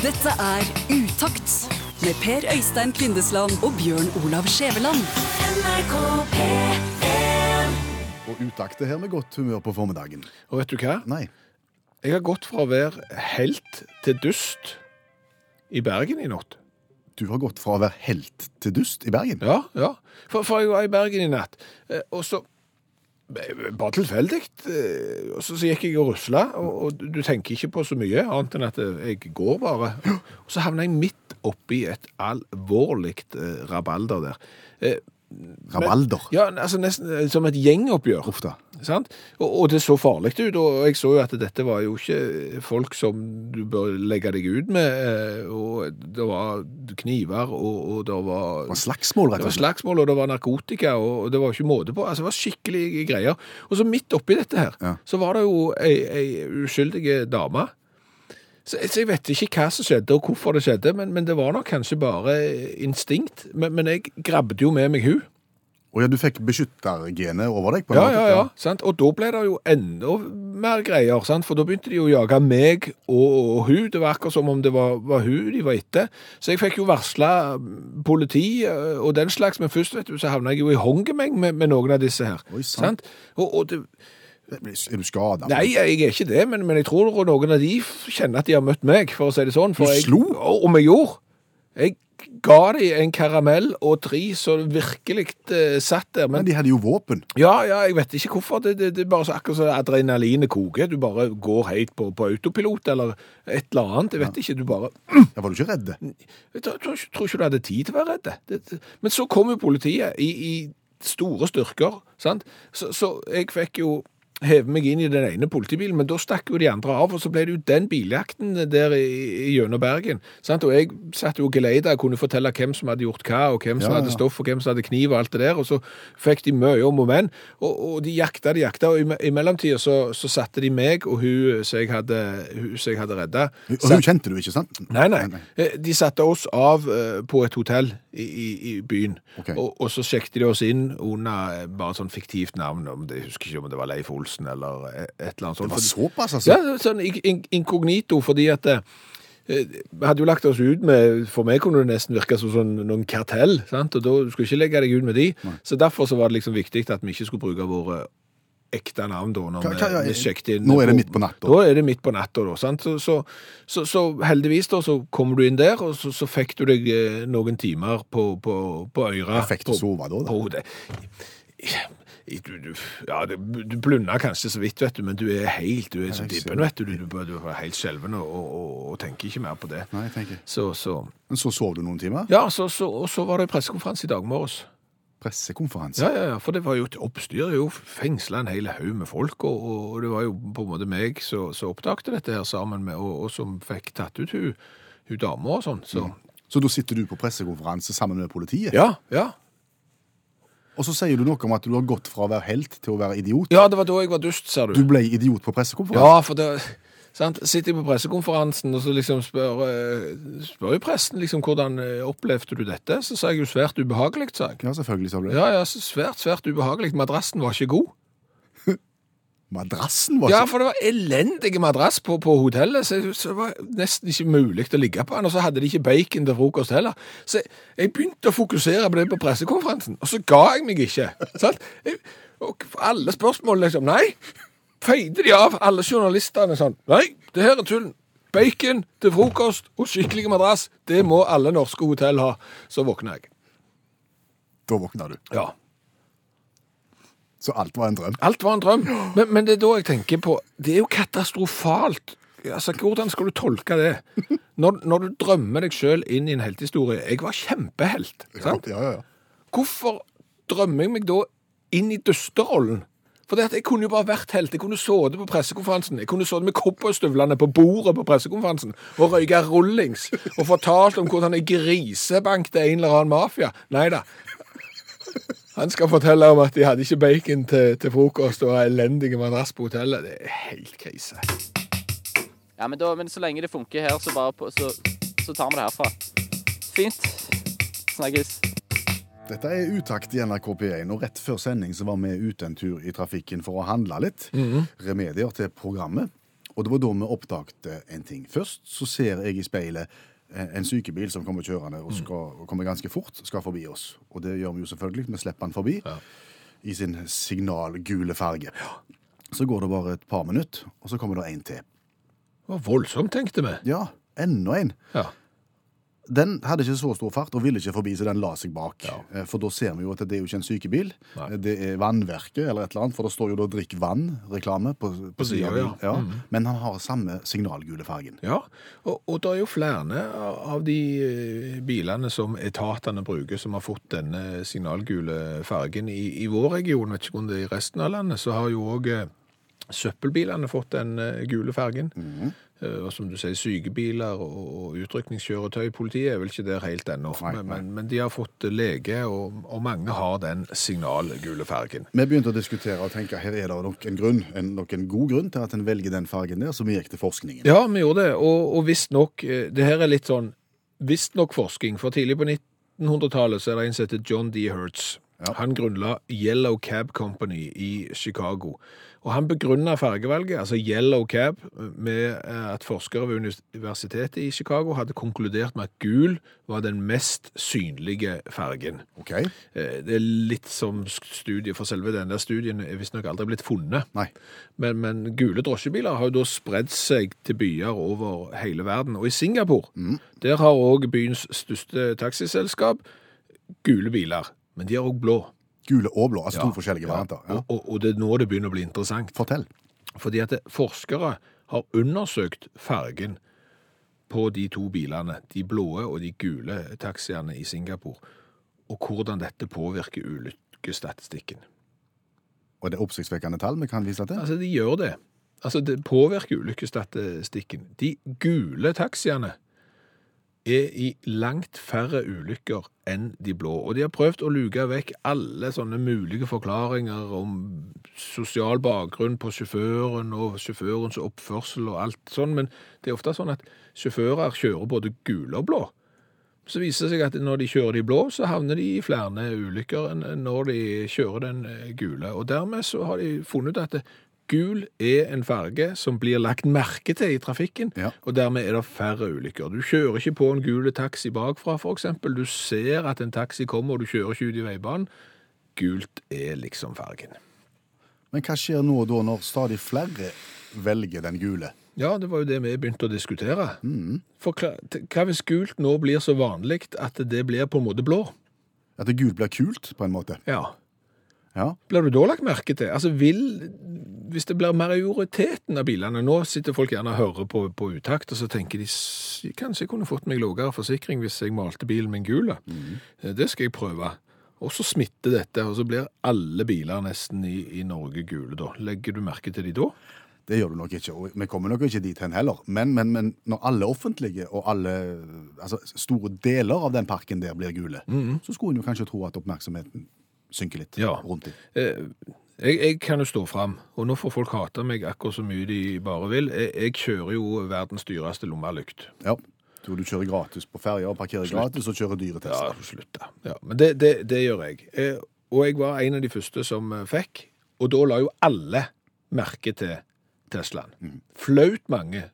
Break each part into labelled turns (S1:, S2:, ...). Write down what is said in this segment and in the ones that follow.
S1: Dette er Utakt med Per Øystein Kvindesland og Bjørn Olav Skjæveland.
S2: Og utakt er her med godt humør på formiddagen.
S3: Og vet du hva?
S2: Nei.
S3: Jeg har gått fra å være helt til dust i Bergen i natt.
S2: Du har gått fra å være helt til dust i Bergen.
S3: Ja, ja. For, for jeg var i Bergen i natt. Eh, Og så Bare tilfeldig. eh, Og så, gikk jeg og rusla, og, du tenker ikke på så mye annet enn at eh, jeg går bare. Og så havna jeg midt oppi et alvorlig eh, rabalder der.
S2: Rabalder.
S3: Ja, altså nesten eh, som et gjengoppgjør.
S2: Uff da.
S3: Sant? Og, og det så farlig ut, og jeg så jo at dette var jo ikke folk som du bør legge deg ut med, eh, og det var kniver, og, og det var...
S2: Det var slagsmål, rett og slett.
S3: slagsmål, og det var narkotika, og det var ikke måte på. Altså, det var skikkelig greier. Og så midt oppi dette her,
S2: Ja.
S3: så var det jo ei, ei uskyldige dame. Så, så jeg vet ikke hva som skjedde, og hvorfor det skjedde, men, men det var nok kanskje bare instinkt. Men, men jeg grabbet jo med meg hun.
S2: Og ja, du fikk beskyttergenet over deg på en
S3: Ja,
S2: måte.
S3: ja, ja. Sant? Og da ble det jo enda mer greier, sant? for da begynte de å jage meg og, og hun. Det var akkurat som om det var, var hun de var etter. Så jeg fikk jo varsla politi eh, og den slags, men først vet du, så havna jeg jo i håndgemeng med, med noen av disse her.
S2: Oi, sant.
S3: sant? Og, og det,
S2: Er du skada?
S3: nei, jeg er ikke det, men, men jeg tror noen av de kjenner at de har møtt meg, for å si det sånn.
S2: Du
S3: jeg,
S2: slo?
S3: Og- Om jeg gjorde. Jeg ga de en karamell og tre så virkelig eh, satt der.
S2: Men
S3: Men
S2: de hadde jo våpen.
S3: ja, ja, jeg vet ikke hvorfor. Det, det, det er bare så akkurat som adrenalinet koker. Du bare går helt på, på autopilot eller et eller annet. Jeg vet ikke, du bare
S2: Ja, var du ikke redd?
S3: Jeg tror, tror, tror ikke du hadde tid til å være redd. Det. Men så kom jo politiet i, i store styrker, sant? Så, så jeg fikk jo heve meg inn i den ene politibilen, men da stakk jo de andre av, og så ble det jo den biljakten der gjennom Bergen. Sant? Og jeg satt jo og geleida og kunne fortelle hvem som hadde gjort hva, og hvem som
S2: Ja,
S3: hadde stoff, og hvem som hadde kniv og alt det der, og så fikk de mye om og men, og, og de jakta, de jakta, og i, i mellomtida så, så satte de meg og hun som jeg hadde, hun jeg hadde redda.
S2: Og hun kjente du, ikke sant?
S3: Nei, nei. Eh, De satte oss av eh, på et hotell i, i, i byen.
S2: okay.
S3: Og, og så sjekket de oss inn under eh, bare sånn fiktivt navn. Om det, jeg husker ikke om det var Leif Olsen eller eh, et eller annet sånt.
S2: Det var såpass, altså?
S3: Ja, sånn in- in- inkognito, fordi at eh, vi hadde jo lagt oss ut med For meg kunne det nesten virke som sånn, noen kartell, sant? og da skulle ikke legge deg ut med de. Så derfor så var det liksom viktig at vi ikke skulle bruke våre ekte navn da, når vi, vi sjekket inn.
S2: nå er det midt på natta.
S3: Da er det midt på natta, da. Sant? Så, så, så, så heldigvis da, så kommer du inn der, og så, så fikk du deg eh, noen timer på, på, på øra.
S2: Fikk du sove da, da?
S3: På hodet. Du, du, ja, du blunder kanskje så vidt, vet du, men du er helt du er som dibben, vet du. Du, du, er helt skjelven og, og, og, tenker ikke mer på det.
S2: Nei, jeg tenker.
S3: Så, så
S2: Men så sov du noen timer?
S3: Ja, så, så, og så var det pressekonferanse i dag morges.
S2: Pressekonferanse?
S3: Ja, ja, ja, for det var jo et oppstyr. Jo fengsla en hel haug med folk, og, og det var jo på en måte meg som oppdagte dette her sammen med, og, som fikk tatt ut hun, hun dama og sånn. Så
S2: Så da sitter du på pressekonferanse sammen med politiet?
S3: ja, ja.
S2: Og så sier du noe om at du har gått fra å være helt til å være idiot?
S3: Ja, det var da jeg var dust, sa du.
S2: Du ble idiot på pressekonferansen?
S3: Ja, for det sant? Sitter jeg på pressekonferansen og så liksom spør, eh, spør jo presten liksom hvordan eh, opplevde du dette, så sa jeg jo svært ubehagelig, sa jeg.
S2: Ja, selvfølgelig sa du det.
S3: Ja, ja, svært, svært ubehagelig. Madrassen var ikke god.
S2: Madrassen var
S3: Ja, for det var elendig madrass på, på hotellet, så, så det var nesten ikke mulig å ligge på den. Og så hadde de ikke bacon til frokost heller. Så jeg begynte å fokusere på det på pressekonferansen, og så ga jeg meg ikke. Sant? Jeg, og alle spørsmål liksom Nei! Feide de av, alle journalistene sånn. Nei, det her er tull. Bacon til frokost og skikkelig madrass, det må alle norske hotell ha. Så våkna jeg.
S2: Da våkna du.
S3: Ja.
S2: Så alt var en drøm.
S3: Alt var en drøm. Men, men det er da jeg tenker på Det er jo katastrofalt. Altså, Hvordan skal du tolke det? Når, når du drømmer deg sjøl inn i en heltehistorie Jeg var kjempehelt. sant?
S2: Ja, ja, ja.
S3: Hvorfor drømmer jeg meg da inn i dusterollen? For det at jeg kunne jo bare vært helt. Jeg kunne sittet på pressekonferansen. Jeg kunne sittet med cowboystøvlene på bordet på pressekonferansen og røyka rullings og fortalt om hvordan jeg grisebankte en eller annen mafia. Nei da. Han skal fortelle om at de hadde ikke bacon til, til frokost og elendige madrass på hotellet. Det er helt krise.
S4: Ja, men, da, men så lenge det funker her, så, bare på, så, så tar vi det herfra. Fint. Snakkes.
S2: Dette er utakt i NRK P1, og rett før sending så var vi ute en tur i trafikken for å handle litt. Remedier til programmet. Og det var da vi oppdagte en ting. Først så ser jeg i speilet en sykebil som kommer kjørende og, skal, og kommer ganske fort, skal forbi oss. Og det gjør vi jo selvfølgelig. Vi slipper han forbi i sin signalgule farge. Så går det bare et par minutter, og så kommer det en til.
S3: Det var voldsomt, tenkte vi.
S2: Ja, enda en.
S3: Ja.
S2: Den hadde ikke så stor fart og ville ikke forbi, så den la seg bak.
S3: Ja.
S2: Eh, For da ser vi jo at det er jo ikke en sykebil.
S3: Nei.
S2: Det er Vannverket eller et eller annet, for det står jo da 'drikk vann'-reklame på, på,
S3: På
S2: siden av
S3: ja. Mm.
S2: Men han har samme signalgule fargen.
S3: Ja, og, og det er jo flere av de eh, bilene som etatene bruker, som har fått denne signalgule fargen. I, i vår region, vet ikke om det er i resten av landet, så har jo òg søppelbilene fått den eh, gule fargen.
S2: Mhm.
S3: Eh, Og som du sier, sykebiler og, og utrykningskjøretøy. Politiet er vel ikke der helt ennå, men, men, de har fått lege, og, og mange har den signalgule fargen.
S2: Vi begynte å diskutere og tenke her er det nok en grunn, en, nok en god grunn til at en velger den fargen der, så vi gikk til forskningen.
S3: Ja, vi gjorde det, og, og visstnok eh, Det her er litt sånn visstnok forskning, for tidlig på 1900-tallet så er det en som heter John D. Hertz.
S2: Ja.
S3: Han grunnla Yellow Cab Company i Chicago. Og han begrunna fargevalget, altså Yellow Cab, med eh, at forskere ved universitetet i Chicago hadde konkludert med at gul var den mest synlige fargen.
S2: OK?
S3: Eh, Det er litt som studie, for selve denne studien er visstnok aldri blitt funnet. Men, men gule drosjebiler har jo da spredd seg til byer over hele verden. Og i Singapore, der har òg byens største taxiselskap gule biler. Men de har òg blå.
S2: Gule og blå, altså to forskjellige varianter. Ja.
S3: Og, og, og det er nå det begynner å bli interessant.
S2: Fortell.
S3: Fordi at det- forskere har undersøkt fargen på de to bilene, de blå og de gule taxiene i Singapore, og hvordan dette påvirker ulykkesstatistikken.
S2: Og det er oppsiktsvekkende tall vi kan vise til.
S3: Altså, de gjør det. Altså, det påvirker ulykkesstatistikken. De gule taxiene er i langt færre ulykker enn de blå. Og de har prøvd å luke vekk alle sånne mulige forklaringer om sosial bakgrunn på sjåføren og sjåførens oppførsel og alt sånn, men det er ofte sånn at sjåfører kjører både gule og blå. Så viser det seg at når de kjører de blå, så havner de i flere ulykker enn når de kjører den eh, gule. Og dermed så har de funnet ut at gul er en farge som blir lagt merke til i trafikken,
S2: Ja.
S3: og dermed er det færre ulykker. Du kjører ikke på en gule taxi bakfra, for eksempel. Du ser at en taxi kommer, og du kjører ikke ut i veibanen. Gult er liksom fargen.
S2: Men hva skjer nå da når stadig flere velger den gule?
S3: Ja, det var jo det vi begynte å diskutere. For hva, hva hvis gult nå blir så vanlig at det blir på en måte blå?
S2: At det gult blir kult, på en måte?
S3: Ja.
S2: Ja.
S3: Blir du da lagt merke til? Altså vil, Hvis det blir majoriteten av bilene Nå sitter folk gjerne og hører på, på utakt, og så tenker de kanskje jeg kunne fått meg lavere forsikring hvis jeg malte bilen min gul. Mm. Det skal jeg prøve. Og så smitter dette, og så blir alle biler nesten i, i Norge gule da. Legger du merke til de da?
S2: Det gjør du nok ikke, og vi kommer nok ikke dit hen heller. Men, men, men når alle offentlige og alle altså store deler av den parken der blir gule, så skulle en jo kanskje tro at oppmerksomheten synker litt
S3: Ja.
S2: rundt dem.
S3: Eh, Jeg, jeg kan jo stå fram, og nå får folk hate meg akkurat så mye de bare vil. Jeg, jeg kjører jo verdens dyreste lommelykt.
S2: Ja. Tror du kjører gratis på ferja og parkerer gratis og kjører dyre
S3: Ja,
S2: Tesla.
S3: slutt da. Ja, men det, det, det gjør jeg. Eh, og jeg var en av de første som eh, fikk, og da la jo alle merke til Teslaen. Flaut mange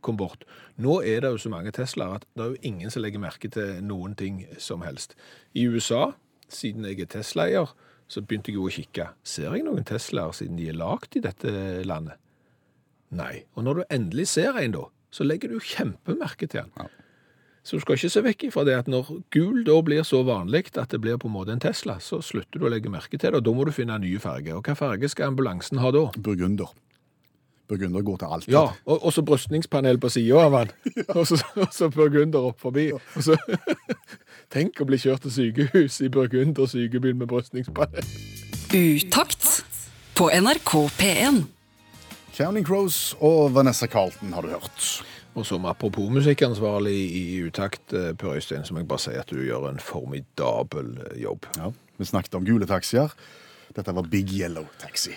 S3: kom bort. Nå er det jo så mange Teslaer at det er jo ingen som legger merke til noen ting som helst. I USA, siden jeg er Tesla-eier, så begynte jeg jo å kikke. Ser jeg noen Teslaer siden de er lagt i dette landet? Nei. Og når du endelig ser en da, så legger du kjempemerke til den. Så du skal ikke se vekk ifra det at når gul da blir så vanlig at det blir på en måte en Tesla, så slutter du å legge merke til det, og da må du finne en ny farge. Og hva farge skal ambulansen ha da?
S2: Burgunder. Burgunder går til alt.
S3: Ja, og, og så brystningspanel på siden av og og så burgunder opp forbi. Og så, tenk å bli kjørt til sykehus i burgunder sykebil med brøstningspanel.
S1: Utakt på NRK P1.
S2: Counting Crows og Vanessa Carlton har du hørt.
S3: Og som apropos musikkansvarlig i Utakt, eh, Per Øystein, så må jeg bare si at du gjør en formidabel jobb.
S2: Ja. Vi snakket om gule taxier. Dette var Big Yellow Taxi.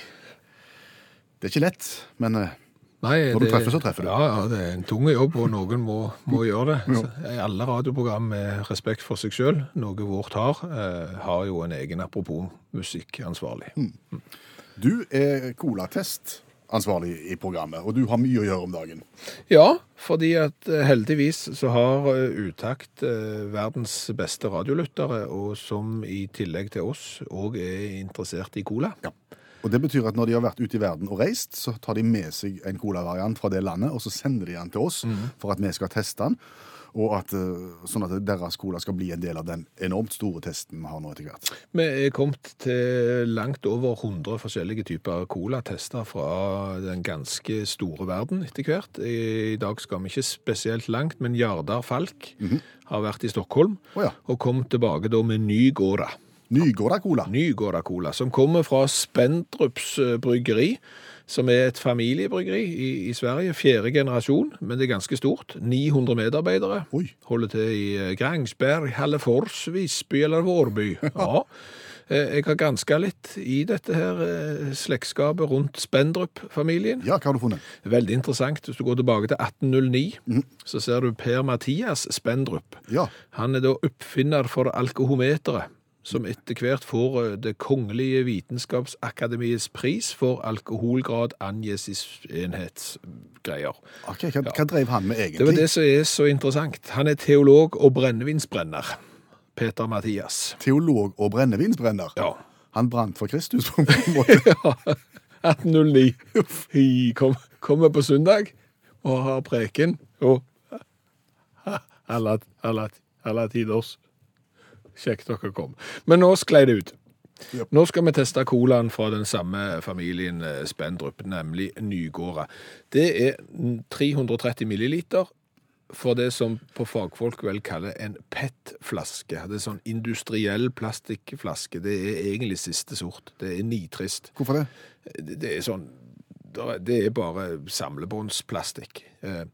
S2: Det er ikke lett, men eh,
S3: Nei,
S2: Når du treffer, så treffer du.
S3: Ja, ja, det er en tung jobb, og noen må, må gjøre det. Så, alle radioprogram med respekt for seg sjøl, noe vårt har, eh, har jo en egen apropos musikkansvarlig.
S2: du er colatest ansvarlig i programmet, og du har mye å gjøre om dagen.
S3: Ja, fordi at eh, heldigvis så har eh, Utakt eh, verdens beste radiolyttere, og som i tillegg til oss òg er interessert i cola.
S2: Ja. Og Det betyr at når de har vært ute i verden og reist, så tar de med seg en colavariant fra det landet, og så sender de den til oss for at vi skal teste den. Og at, eh, sånn at deres cola skal bli en del av den enormt store testen vi har nå etter hvert.
S3: Vi er kommet til langt over 100 forskjellige typer cola tester fra den ganske store verden etter hvert. I dag skal vi ikke spesielt langt, men Jardar Falk har vært i Stockholm
S2: oh, ja.
S3: og kom tilbake da med ny Gårda.
S2: Nygårda Cola.
S3: Nygårda Cola, som kommer fra Spendrups eh, bryggeri, som er et familiebryggeri i, i Sverige. Fjerde generasjon, men det er ganske stort. 900 medarbeidere.
S2: Oi.
S3: Holder til i eh, Grangsberg, Hallefors, Visby eller Vårby. Ja. Eh, Jeg har granska litt i dette her slektskapet rundt Spendrup-familien.
S2: Ja, hva har du funnet?
S3: Veldig interessant. Hvis du går tilbake til 1809, så ser du Per Mathias Spendrup.
S2: Ja,
S3: Han er da oppfinner for alkohometeret, som etter hvert får eh, Det kongelige vitenskapsakademiets pris for alkoholgrad angis i enhetsgreier.
S2: ok, hva, hva drev han med egentlig?
S3: Det var det som er så interessant. Han er teolog og brennevinsbrenner. Peter Mathias.
S2: Teolog og brennevinsbrenner.
S3: Ja.
S2: Han brant for Kristus på en måte. ja.
S3: 1809. Vi kom, kommer på søndag og har preken, og alle, alle, alle tiders. Kjekt dere kom. Men nå sklei det ut.
S2: Yep.
S3: Nå skal vi teste colaen fra den samme familien eh, Spendrup, nemlig Nygårda. Det er 330 milliliter for det som på fagfolk vel kaller en PET-flaske. Det er sånn industriell plastikkflaske. Det er egentlig siste sort. Det er nitrist.
S2: Hvorfor det?
S3: Det er sånn Det er bare samlebåndsplastikk. Eh,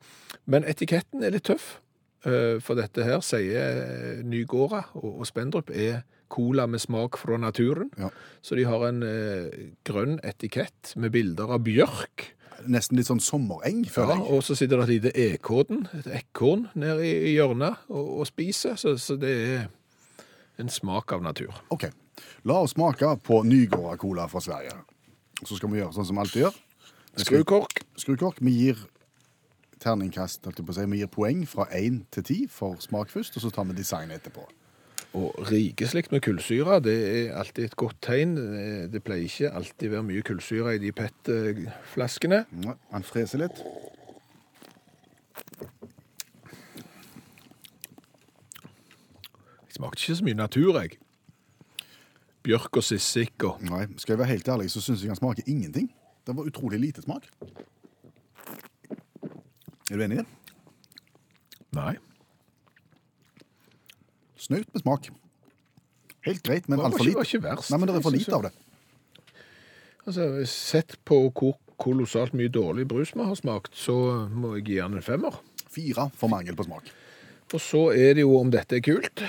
S3: Men etiketten er litt tøff. Eh, For dette her sier Nygårda og Spendrup er cola med smak fra naturen.
S2: Ja.
S3: Så de har en eh, grønn etikett med bilder av bjørk.
S2: Nesten litt sånn sommereng, føler jeg.
S3: Ja, og så sitter det et lite ekorn, et ekorn nede i i hjørnet og, og spiser. Så, så det er en smak av natur.
S2: Ok, la oss smake på Nygårda Cola fra Sverige. Så skal vi gjøre sånn som vi alltid gjør.
S3: Skrukork.
S2: Skrukork. Vi gir terningkast, holdt jeg på å si. Vi gir poeng fra 1 til 10 for smak først, og så tar vi design etterpå.
S3: Og rikeslikt med kullsyre, det er alltid et godt tegn. Det pleier ikke alltid være mye kullsyre i de PET-flaskene.
S2: Ja, Han freser litt.
S3: Det smakte ikke så mye natur, jeg. Bjørk og sissik og
S2: Nei, skal jeg være helt ærlig, så syns jeg han smaker ingenting. Det var utrolig lite smak. Er du enig i det?
S3: Nei.
S2: Snaut med smak. Helt greit, men
S3: Det var
S2: altfor
S3: ikke- var ikke verst,
S2: Nei, men det er for
S3: synes
S2: lite av det.
S3: Altså, Sett på hvor kolossalt mye dårlig brus vi har smakt, så må jeg gi den en femmer.
S2: Fire for mangel på smak.
S3: Og så er det jo om dette er kult.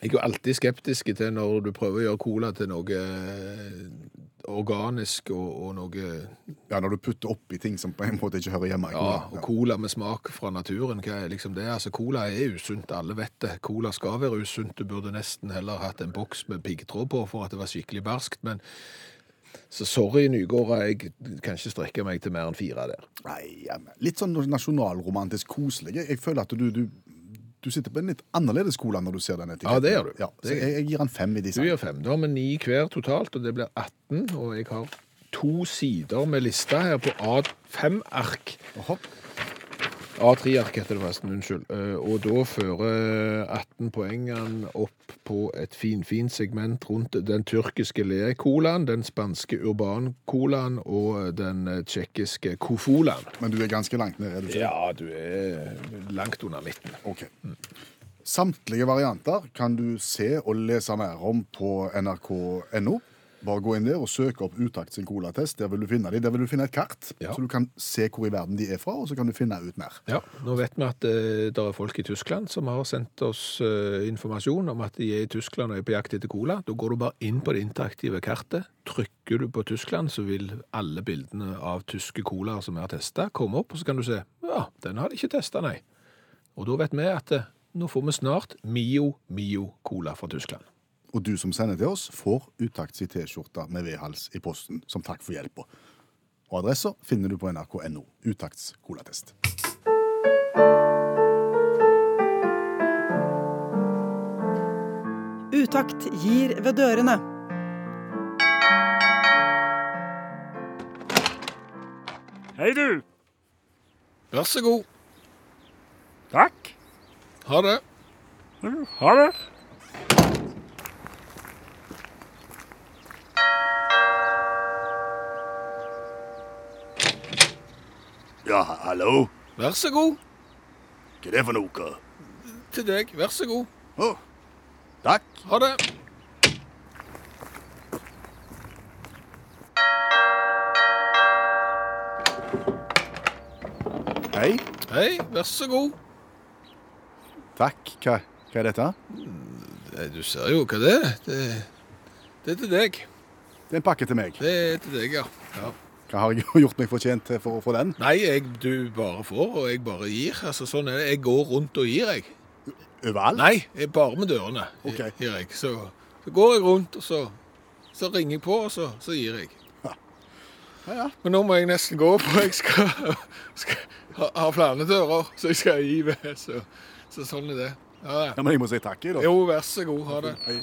S3: Jeg er jo alltid skeptisk til når du prøver å gjøre cola til noe eh, organisk og, og noe
S2: Ja, Når du putter oppi ting som på en måte ikke hører hjemme i
S3: Ja,
S2: cola.
S3: og cola med smak fra naturen, hva er liksom det? Altså, cola er usunt, alle vet det. Cola skal være usunt. Du burde nesten heller hatt en boks med piggtråd på for at det var skikkelig barskt, men så sorry, Nygårda, jeg kan ikke strekke meg til mer enn fire der.
S2: Nei, ja, Litt sånn nasjonalromantisk koselig. Jeg føler at du, du, du sitter på en litt annerledes cola når du ser den etiketten.
S3: Ja, det gjør du.
S2: Ja, så jeg, jeg gir han fem i
S3: Du
S2: design.
S3: gir fem. Da har vi ni hver totalt, og det blir 18, og jeg har to sider med lista her på A5-ark.
S2: Jaha.
S3: A3-ark heter det forresten, unnskyld. Eh, Og da fører 18 poengene opp på et finfint segment rundt den tyrkiske Le-colaen, den spanske Urban-colaen og den eh, tsjekkiske Kofolaen.
S2: Men du er ganske langt ned, er du?
S3: Ja, du er langt under midten.
S2: Ok. Samtlige varianter kan du se og lese mer om på nrk.no. Bare gå inn der og søk opp Utakt sin colatest. Der vil du finne de. Der vil du finne et kart,
S3: Ja.
S2: så du kan se hvor i verden de er fra, og så kan du finne ut mer.
S3: Ja, nå vet vi at eh, det er folk i Tyskland som har sendt oss eh, informasjon om at de er i Tyskland og er på jakt etter cola. Da går du bare inn på det interaktive kartet. Trykker du på Tyskland, så vil alle bildene av tyske colaer som har testa, komme opp, og så kan du se ja, den har de ikke testa, nei. Og da vet vi at eh, nå får vi snart Mio Mio Cola fra Tyskland.
S2: Og du som sender til oss, får Utakt sin T-skjorte med V-hals i posten som takk for hjelpa. Og adresser finner du på nrk.no. Utakts colatest.
S5: Utakt gir ved dørene.
S6: Hei, du.
S3: Vær så god.
S6: Takk.
S3: Ha det.
S6: Ha det.
S2: Ja, hallo?
S3: Vær så god.
S2: Hva er det for noe?
S3: Til deg. Vær så god.
S2: Å, takk.
S3: Ha det.
S2: Hei.
S3: Hei, vær så god.
S2: Takk. Hva, hva er dette?
S3: Nei, Du ser jo hva det er. Det, det er til deg.
S2: Det er en pakke til meg.
S3: Det er til deg, ja. ja.
S2: Hva har jeg gjort meg fortjent til for å få den?
S3: Nei, jeg, du bare får, og jeg bare gir. Altså, sånn er det. Jeg går rundt og gir, jeg.
S2: Overalt?
S3: Nei, jeg bare med dørene
S2: okay.
S3: gir jeg. Så, så går jeg rundt, og så, så ringer jeg på, og så, så gir jeg.
S2: Ja, ja.
S3: Men nå må jeg nesten gå, for jeg skal, skal ha, ha flere dører, så jeg skal gi ved. Så, så sånn er det. Ja, ja.
S2: ja, men jeg må si takk, da.
S3: Jo, vær så god. Ha det.
S2: Hei.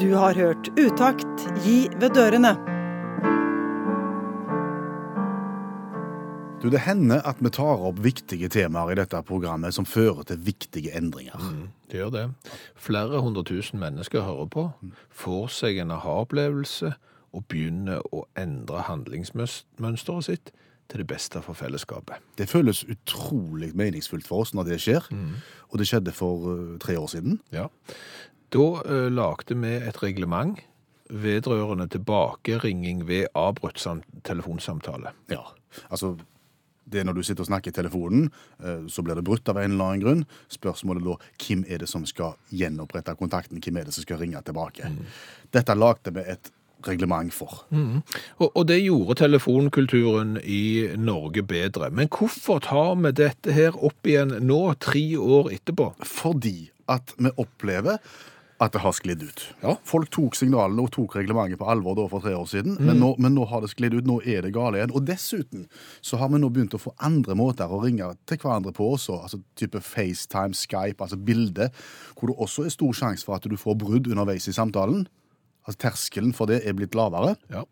S5: Du har hørt Utakt gi ved dørene.
S2: Du, Det hender at vi tar opp viktige temaer i dette programmet som fører til viktige endringer.
S3: Det gjør det. Flere hundre tusen mennesker hører på, får seg en aha-opplevelse og begynner å endre handlingsmønsteret sitt til det beste for fellesskapet.
S2: Det føles utrolig meningsfullt for oss når det skjer, og det skjedde for eh, tre år siden.
S3: Ja. Da uh, lagde vi et reglement vedrørende tilbakeringing ved avbrutt telefonsamtale.
S2: Ja, altså det er når du sitter og snakker i telefonen, eh, så blir det brutt av en eller annen grunn. Spørsmålet da, hvem er det som skal gjenopprette kontakten? Hvem er det som skal ringe tilbake? Dette lagde vi et reglement for.
S3: Og, og det gjorde telefonkulturen i Norge bedre. Men hvorfor tar vi dette her opp igjen nå, tre år etterpå?
S2: Fordi at vi opplever at det har sklidd ut.
S3: Ja.
S2: Folk tok signalene og tok reglementet på alvor da for tre år siden, men, nå, men nå har det sklidd ut. Nå er det gale igjen. Og dessuten så har vi nå begynt å få andre måter å ringe til hverandre på også, altså type FaceTime, Skype, altså bilde, hvor det også er stor sjanse for at du får brudd underveis i samtalen. Altså Terskelen for det er blitt lavere,
S3: Ja.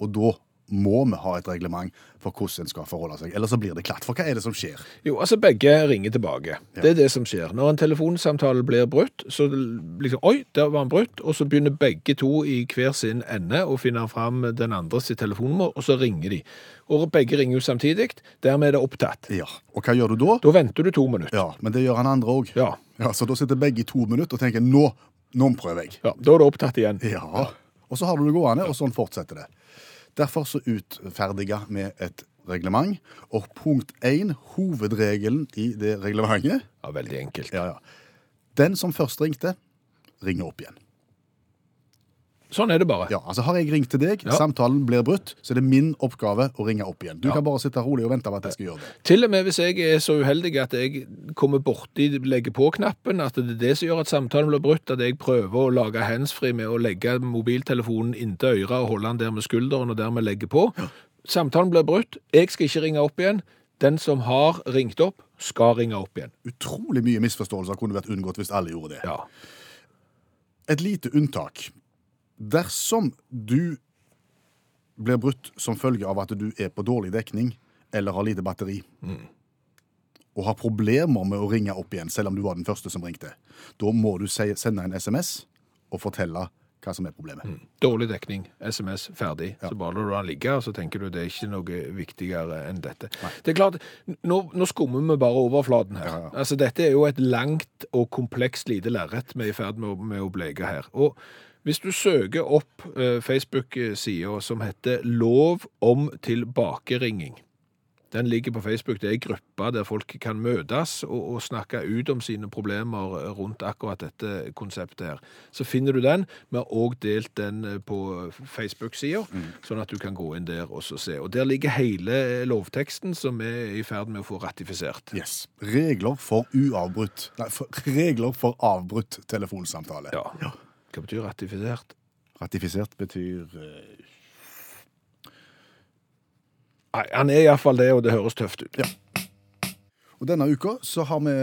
S2: og da må vi ha et reglement for hvordan en skal forholde seg. Ellers så blir det klatt. For hva er det som skjer?
S3: Jo, altså begge ringer tilbake. Det er det som skjer. Når en telefonsamtale blir brutt, så liksom, oi, der var han brutt, og så begynner begge to i hver sin ende å finne fram den andres telefonnummer, og så ringer de. Og begge ringer jo samtidig, dermed er det opptatt.
S2: Ja. Og hva gjør du da?
S3: Da venter du to minutter.
S2: Ja, Men det gjør han andre òg.
S3: Ja.
S2: Ja, så da sitter begge i to minutter og tenker nå, nå prøver jeg.
S3: Ja, da er det opptatt igjen.
S2: Ja. Og så har du det gående, og sånn fortsetter det. Derfor så utferdiga vi et reglement. Og punkt én, hovedregelen i det reglementet
S3: Ja, veldig enkelt.
S2: ja, ja. Den som først ringte, ringer opp igjen.
S3: Sånn er det bare.
S2: Ja, altså Har jeg ringt til deg,
S3: Ja.
S2: samtalen blir brutt, så er det min oppgave å ringe opp igjen. Du kan bare sitte rolig og vente på at jeg skal gjøre det.
S3: Til og med hvis jeg er så uheldig at jeg kommer borti legge på-knappen, at det er det som gjør at samtalen blir brutt, at jeg prøver å lage handsfree med å legge mobiltelefonen inntil øret og holde den der med skulderen og dermed legge på. Samtalen blir brutt. Jeg skal ikke ringe opp igjen. Den som har ringt opp, skal ringe opp igjen.
S2: Utrolig mye misforståelser kunne vært unngått hvis alle gjorde det.
S3: Ja.
S2: Et lite unntak. Dersom du blir brutt som følge av at du er på dårlig dekning eller har lite batteri, og har problemer med å ringe opp igjen, selv om du var den første som ringte, da må du sende en SMS og fortelle hva som er problemet.
S3: Dårlig dekning, SMS, ferdig.
S2: Ja.
S3: Så bare lar du den ligge, og så tenker du det er ikke noe viktigere enn dette. Det er klart, nå, nå skummer vi bare overflaten her.
S2: Ja, ja.
S3: Altså, dette er jo et langt og komplekst lite lerret vi er i ferd med, med å bleke her. Og hvis du søker opp eh, Facebook-sida som heter Lov om tilbakeringing, den ligger på Facebook. Det er en gruppe der folk kan møtes og, og snakke ut om sine problemer rundt akkurat dette konseptet her. Så finner du den. Vi har òg delt den eh, på Facebook-sida, sånn at du kan gå inn der og se. Og Der ligger hele lovteksten som er i ferd med å få ratifisert.
S2: Yes. Regler for uavbrutt Nei, for, regler for avbrutt telefonsamtale.
S3: Ja. Ja. Hva betyr ratifisert?
S2: Ratifisert betyr eh,
S3: Nei, han er iallfall det, og det høres tøft ut.
S2: Ja. Og denne uka så har vi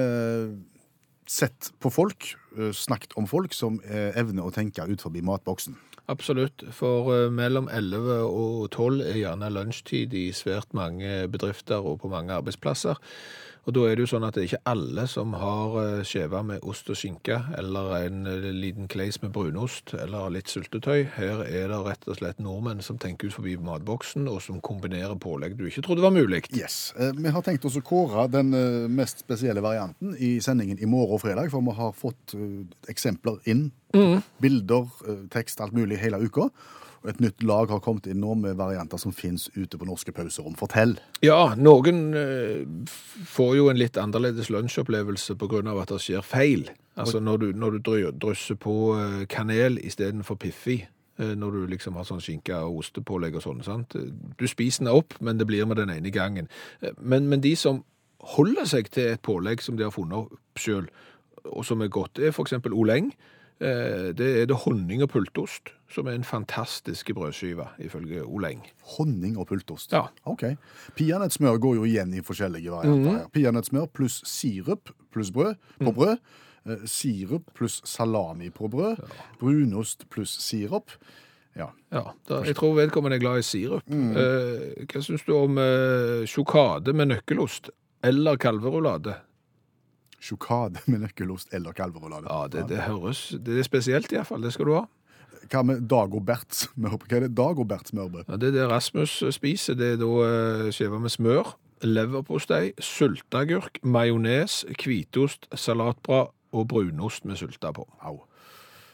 S2: sett på folk, eh, snakket om folk som eh, evner å tenke ut forbi matboksen.
S3: Absolutt, for mellom 11 og 12 er gjerne lunsjtid i svært mange bedrifter og på mange arbeidsplasser. Og da er det jo sånn at det er ikke alle som har eh, skjeva med ost og skinke, eller en eh, liten kleis med brunost, eller litt syltetøy. Her er det rett og slett nordmenn som tenker ut forbi matboksen, og som kombinerer pålegg du ikke trodde var mulig.
S2: Yes. Eh, Vi har tenkt oss å kåre den mest spesielle varianten i sendingen i morgen og fredag, for vi har fått eksempler inn. Bilder, eh, tekst, alt mulig hele uka. Et nytt lag har kommet inn nå med varianter som finnes ute på norske pauserom. Fortell.
S3: Ja, noen eh, får jo en litt annerledes lunsjopplevelse av at det skjer feil. Altså når du, når du dry- drysser på eh, kanel istedenfor piffi, eh, når du liksom har sånn skinke og ostepålegg og sånn, sant? Du spiser den opp, men det blir med den ene gangen. Men, men de som holder seg til et pålegg som de har funnet opp selv, og som er godt, er eksempel oleng. Eh, Det er det honning og pultost, som er en fantastisk brødskive, ifølge oleng.
S2: Honning og pultost.
S3: Ja.
S2: Ok. Peanøttsmør går jo igjen i forskjellige varianter. her. Peanøttsmør pluss sirup pluss brød på brød. Eh, sirup pluss salami på brød. Brunost pluss sirup. Ja.
S3: Ja, da, jeg tror vedkommende er glad i sirup. Eh, hva syns du om eh, sjokade med nøkkelost eller kalverulade?
S2: Sjokade med nøkkelost eller kalverolade.
S3: Ja, det, det høres Det er spesielt iallfall. Det skal du ha.
S2: Hva med Dagoberts smørbrød? Hva er det Dagoberts smørbrød?
S3: Ja, det er det Rasmus spiser. Det er da skiva med smør, leverpostei, sylteagurk, majones, hvitost, salatbra og brunost med sylta på.
S2: Au.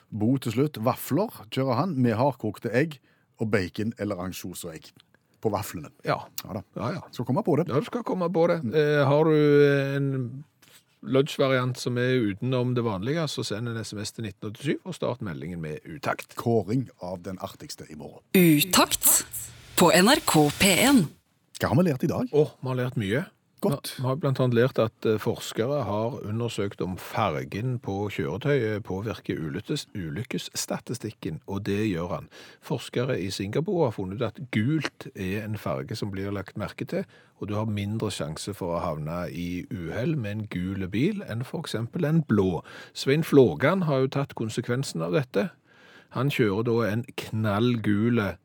S2: Bo til slutt. Vafler kjører han med hardkokte egg og bacon eller ansjos og egg på vaflene.
S3: Ja.
S2: Ja da.
S3: Ja, ja.
S2: Skal komme på det.
S3: Ja, du skal komme på det. Eh, har du en lunsjvariant som er utenom det vanlige, så send en SMS til 1987 og start meldingen med utakt.
S2: Kåring av den artigste i morgen.
S1: Utakt på NRK P1.
S2: Hva har vi lært i dag?
S3: Å, vi har lært mye.
S2: Godt.
S3: Vi har annet lært at eh, forskere har undersøkt om fargen på kjøretøyet påvirker ulykkes, ulykkesstatistikken, og det gjør han. Forskere i Singapore har funnet ut at gult er en farge som blir lagt merke til, og du har mindre sjanse for å havne i uhell med en gul bil enn eksempel en blå. Svein Flågan har jo tatt konsekvensen av dette. Han kjører da en knallgule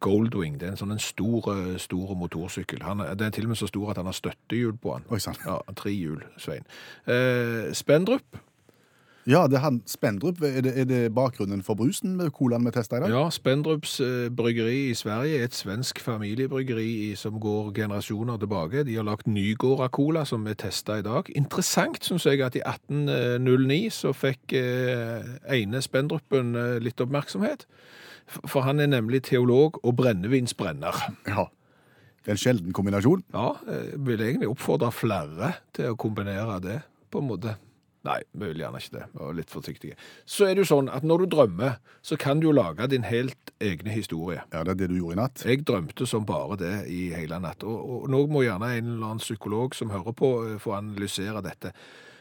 S3: Goldwing. Det er en sånn en stor, eh, stor motorsykkel. Han det er til og med så stor at han har støttehjul på han.
S2: Oi.
S3: Ja, tre hjul, Svein. Eh, Spendrup.
S2: Ja, det er han Spendrup. Er det, er det bakgrunnen for brusen med colaen vi testa i dag?
S3: Ja, Spendrups eh, bryggeri i Sverige er et svensk familiebryggeri som går generasjoner tilbake. De har lagt Nygårda Cola, som vi testa i dag. Interessant, syns jeg, at i 1809 så fikk eh, ene Spendrupen eh, litt oppmerksomhet. For han er nemlig teolog og brennevinsbrenner.
S2: Ja. Det er en sjelden kombinasjon.
S3: Ja, jeg vil egentlig oppfordre flere til å kombinere det, på en måte. Nei, vi vil gjerne ikke det. Vi var litt forsiktige. Så er det jo sånn at når du drømmer, så kan du jo lage din helt egne historie.
S2: Ja, det er det du gjorde i natt.
S3: Jeg drømte som bare det i hele natt. Og, og nå må gjerne en eller annen psykolog som hører på, eh, få analysere dette.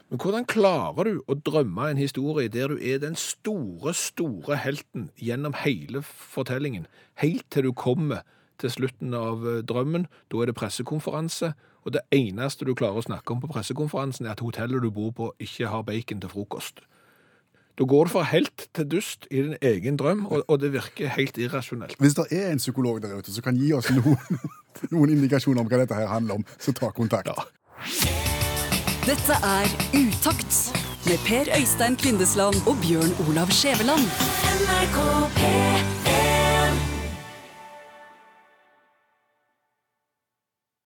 S3: Men hvordan klarer du å drømme en historie der du er den store, store helten gjennom hele fortellingen, helt til du kommer til slutten av eh, drømmen, da er det pressekonferanse, og det eneste du klarer å snakke om på pressekonferansen er at hotellet du bor på ikke har bacon til frokost. Da går du fra helt til dust i din egen drøm, og, og det virker helt irrasjonelt.
S2: Hvis det er en psykolog der ute som kan gi oss noen, noen indikasjoner om hva dette her handler om, så ta kontakt.
S1: Dette er Utakt med Per Øystein Kvindesland og Bjørn Olav Skjæveland.
S7: NRK P